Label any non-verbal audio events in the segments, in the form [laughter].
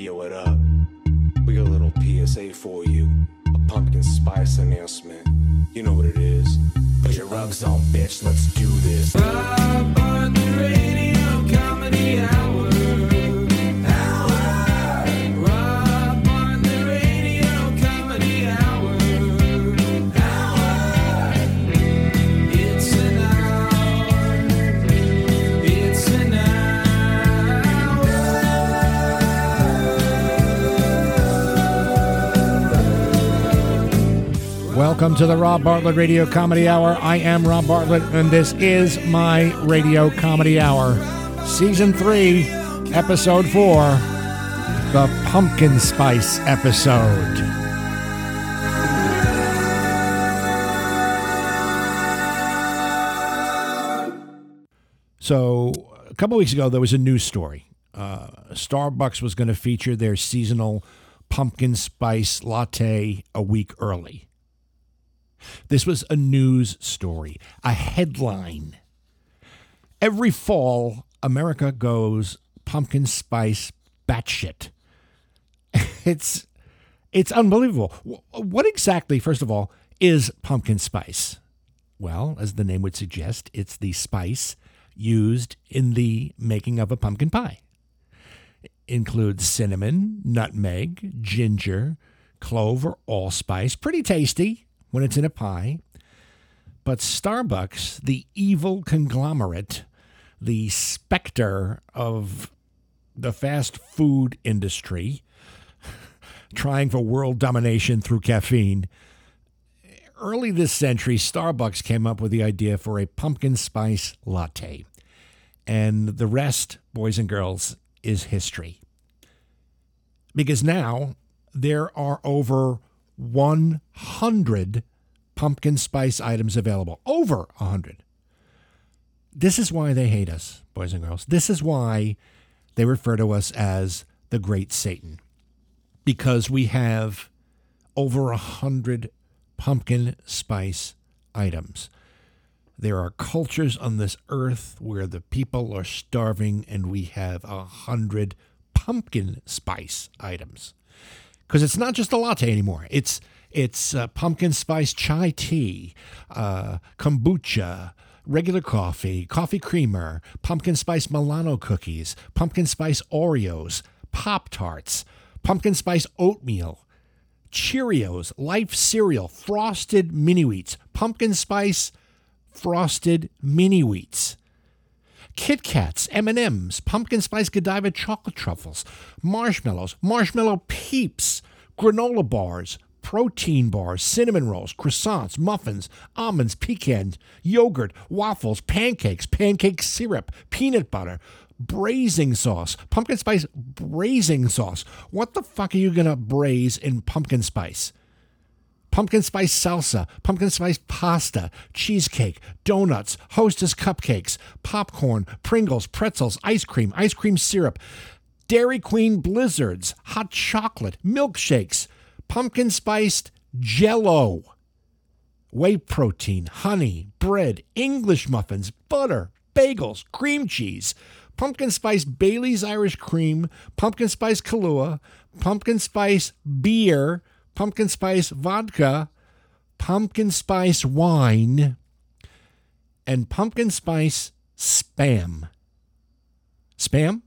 yo, what up? We got a little PSA for you. A pumpkin spice announcement. You know what it is. Put your rugs on, bitch. Let's do this. On the radio Welcome to the Rob Bartlett Radio Comedy Hour. I am Rob Bartlett, and this is my Radio Comedy Hour. Season 3, Episode 4, the Pumpkin Spice episode. So, a couple weeks ago, there was a news story. Uh, Starbucks was going to feature their seasonal pumpkin spice latte a week early. This was a news story, a headline. Every fall, America goes pumpkin spice batshit. [laughs] It's it's unbelievable. What exactly, first of all, is pumpkin spice? Well, as the name would suggest, it's the spice used in the making of a pumpkin pie. It includes cinnamon, nutmeg, ginger, clove, or allspice. Pretty tasty when it's in a pie. But Starbucks, the evil conglomerate, the specter of the fast food industry, [laughs] trying for world domination through caffeine. Early this century, Starbucks came up with the idea for a pumpkin spice latte. And the rest, boys and girls, is history. Because now there are over 100 pumpkin spice items available. Over 100. This is why they hate us, boys and girls. This is why they refer to us as the Great Satan. Because we have over a hundred pumpkin spice items. There are cultures on this earth where the people are starving, and we have a hundred pumpkin spice items. Because it's not just a latte anymore. It's it's uh, pumpkin spice chai tea, uh, kombucha, regular coffee, coffee creamer, pumpkin spice Milano cookies, pumpkin spice Oreos, Pop Tarts, pumpkin spice oatmeal, Cheerios, Life cereal, frosted mini wheats, pumpkin spice frosted mini wheats. Kit Kats, M&Ms, pumpkin spice Godiva chocolate truffles, marshmallows, marshmallow peeps, granola bars, protein bars, cinnamon rolls, croissants, muffins, almonds, pecans, yogurt, waffles, pancakes, pancake syrup, peanut butter, braising sauce, pumpkin spice braising sauce. What the fuck are you going to braise in pumpkin spice? Pumpkin spice salsa, pumpkin spice pasta, cheesecake, donuts, hostess cupcakes, popcorn, Pringles, pretzels, ice cream, ice cream syrup, Dairy Queen blizzards, hot chocolate, milkshakes, pumpkin spiced jello, whey protein, honey, bread, English muffins, butter, bagels, cream cheese, pumpkin spice Bailey's Irish cream, pumpkin spice Kahlua, pumpkin spice beer, pumpkin spice vodka, pumpkin spice wine, and pumpkin spice spam. Spam?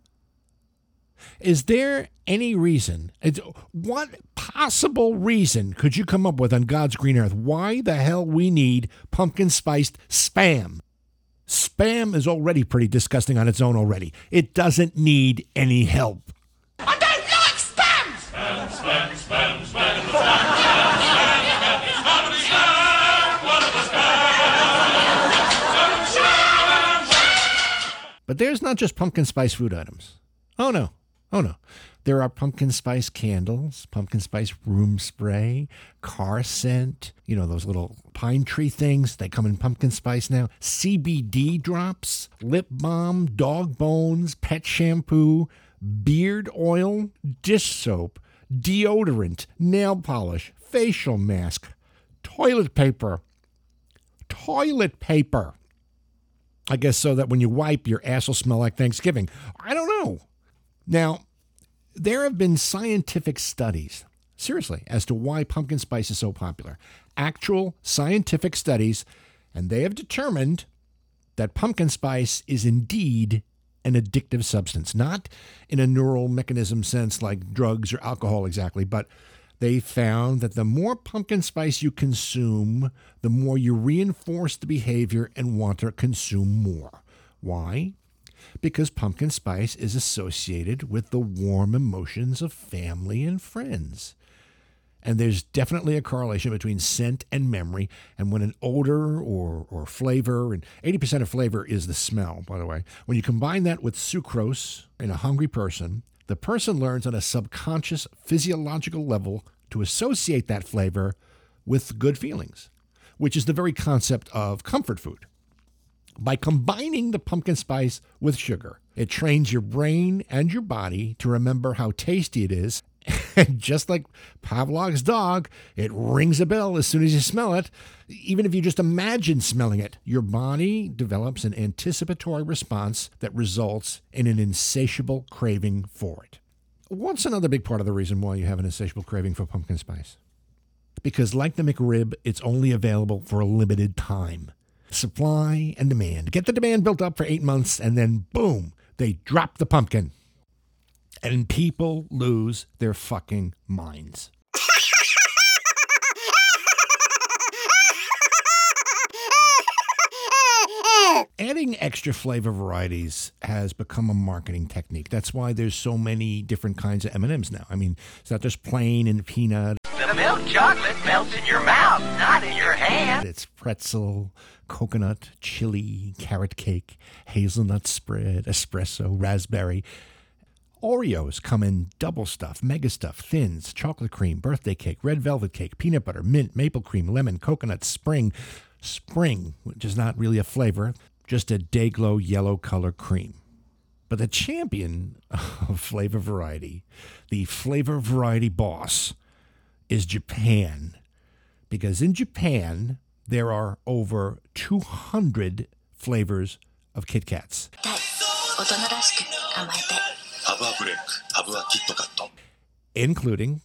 Is there any reason, what possible reason could you come up with on God's green earth why the hell we need pumpkin spiced spam? Spam is already pretty disgusting on its own already. It doesn't need any help. But there's not just pumpkin spice food items. Oh no. Oh no. There are pumpkin spice candles, pumpkin spice room spray, car scent, you know, those little pine tree things. They come in pumpkin spice now. CBD drops, lip balm, dog bones, pet shampoo, beard oil, dish soap, deodorant, nail polish, facial mask, toilet paper. Toilet paper. I guess so that when you wipe, your ass will smell like Thanksgiving. I don't know. Now, There have been scientific studies, seriously, as to why pumpkin spice is so popular. Actual scientific studies, and they have determined that pumpkin spice is indeed an addictive substance, not in a neural mechanism sense like drugs or alcohol exactly, but they found that the more pumpkin spice you consume, the more you reinforce the behavior and want to consume more. Why? Because pumpkin spice is associated with the warm emotions of family and friends. And there's definitely a correlation between scent and memory. And when an odor or, or flavor, and 80% of flavor is the smell, by the way, when you combine that with sucrose in a hungry person, the person learns on a subconscious physiological level to associate that flavor with good feelings, which is the very concept of comfort food. By combining the pumpkin spice with sugar, it trains your brain and your body to remember how tasty it is and [laughs] just like Pavlov's dog, it rings a bell as soon as you smell it. Even if you just imagine smelling it, your body develops an anticipatory response that results in an insatiable craving for it. What's another big part of the reason why you have an insatiable craving for pumpkin spice? Because, like the McRib, it's only available for a limited time. Supply and demand. Get the demand built up for eight months, and then boom, they drop the pumpkin and people lose their fucking minds. Adding extra flavor varieties has become a marketing technique. That's why there's so many different kinds of M&Ms now. I mean, it's not just plain and peanut. The milk chocolate melts in your mouth, not in your hand. It's pretzel, coconut, chili, carrot cake, hazelnut spread, espresso, raspberry. Oreos come in double stuff, mega stuff, thins, chocolate cream, birthday cake, red velvet cake, peanut butter, mint, maple cream, lemon, coconut, spring. Spring, which is not really a flavor, just a day glow yellow color cream. But the champion of flavor variety, the flavor variety boss, is Japan. Because in Japan, there are over 200 flavors of Kit Kats. 大人らしく甘えてハブはブレイク、ハブはキットカット。 including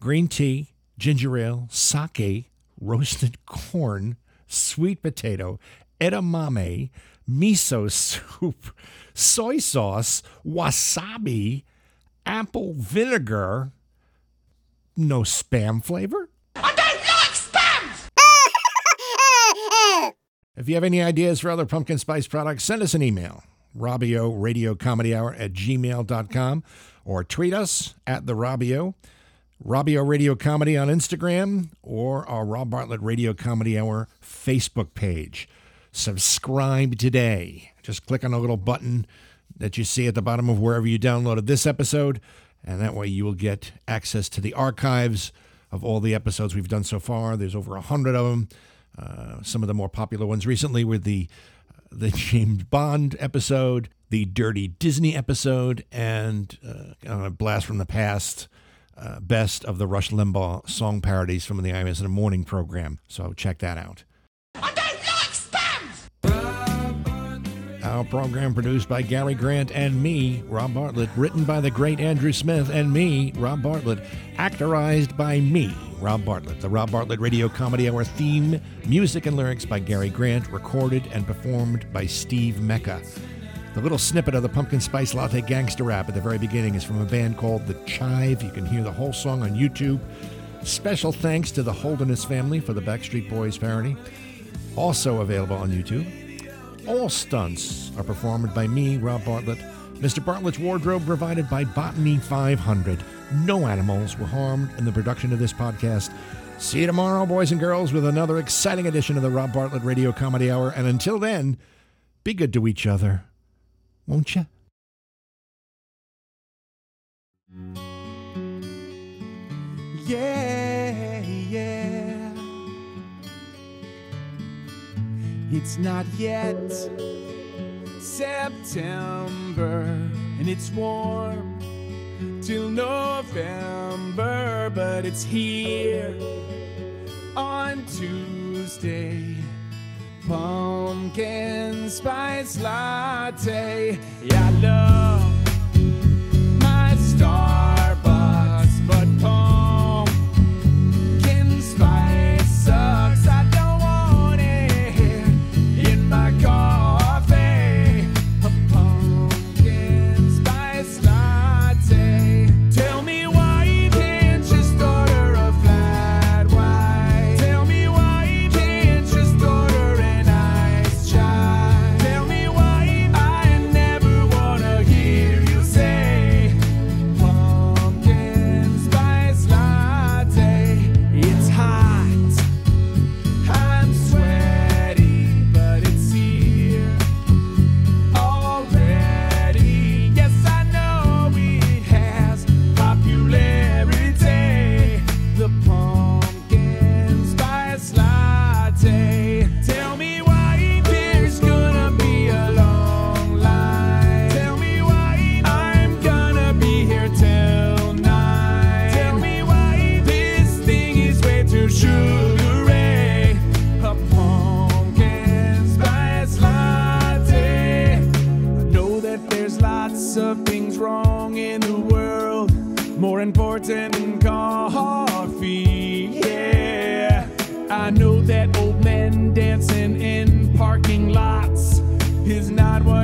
green tea, ginger ale, sake, roasted corn, sweet potato, edamame, miso soup, soy sauce, wasabi, apple vinegar. No spam flavor? I don't like spams! [laughs] If you have any ideas for other pumpkin spice products, send us an email. Robio Radio Comedy Hour at gmail.com or tweet us at the Robio. Robio Radio Comedy on Instagram or our Rob Bartlett Radio Comedy Hour Facebook page. Subscribe today. Just click on the little button that you see at the bottom of wherever you downloaded this episode, and that way you will get access to the archives of all the episodes we've done so far. There's over a hundred of them. Uh, some of the more popular ones recently were the the James Bond episode, the Dirty Disney episode, and uh, a blast from the past. Uh, best of the Rush Limbaugh song parodies from the Imus in the Morning program. So check that out. I don't like! Our program produced by Gary Grant and me, Rob Bartlett, written by the great Andrew Smith and me, Rob Bartlett, actorized by me, Rob Bartlett. The Rob Bartlett Radio Comedy Hour theme, music and lyrics by Gary Grant, recorded and performed by Steve Mecca. The little snippet of the pumpkin spice latte gangster rap at the very beginning is from a band called The Chive. You can hear the whole song on YouTube. Special thanks to the Holderness family for the Backstreet Boys parody. Also available on YouTube. All stunts are performed by me, Rob Bartlett. Mr. Bartlett's wardrobe provided by Botany 500. No animals were harmed in the production of this podcast. See you tomorrow, boys and girls, with another exciting edition of the Rob Bartlett Radio Comedy Hour. And until then, be good to each other, won't you? Yeah, yeah. It's not yet September, and it's warm till November, but it's here on Tuesday. Pumpkin spice latte. Yeah, I love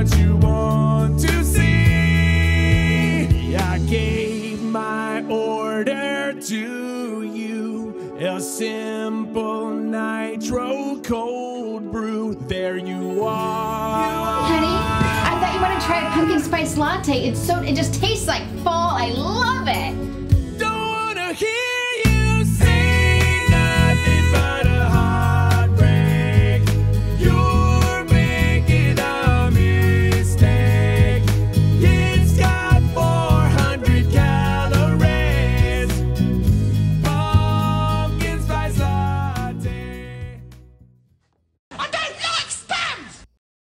what you want to see. I gave my order to you a simple nitro cold brew. There you are. Honey, I thought you wanted to try a pumpkin spice latte. It's so it just tastes like fall. I love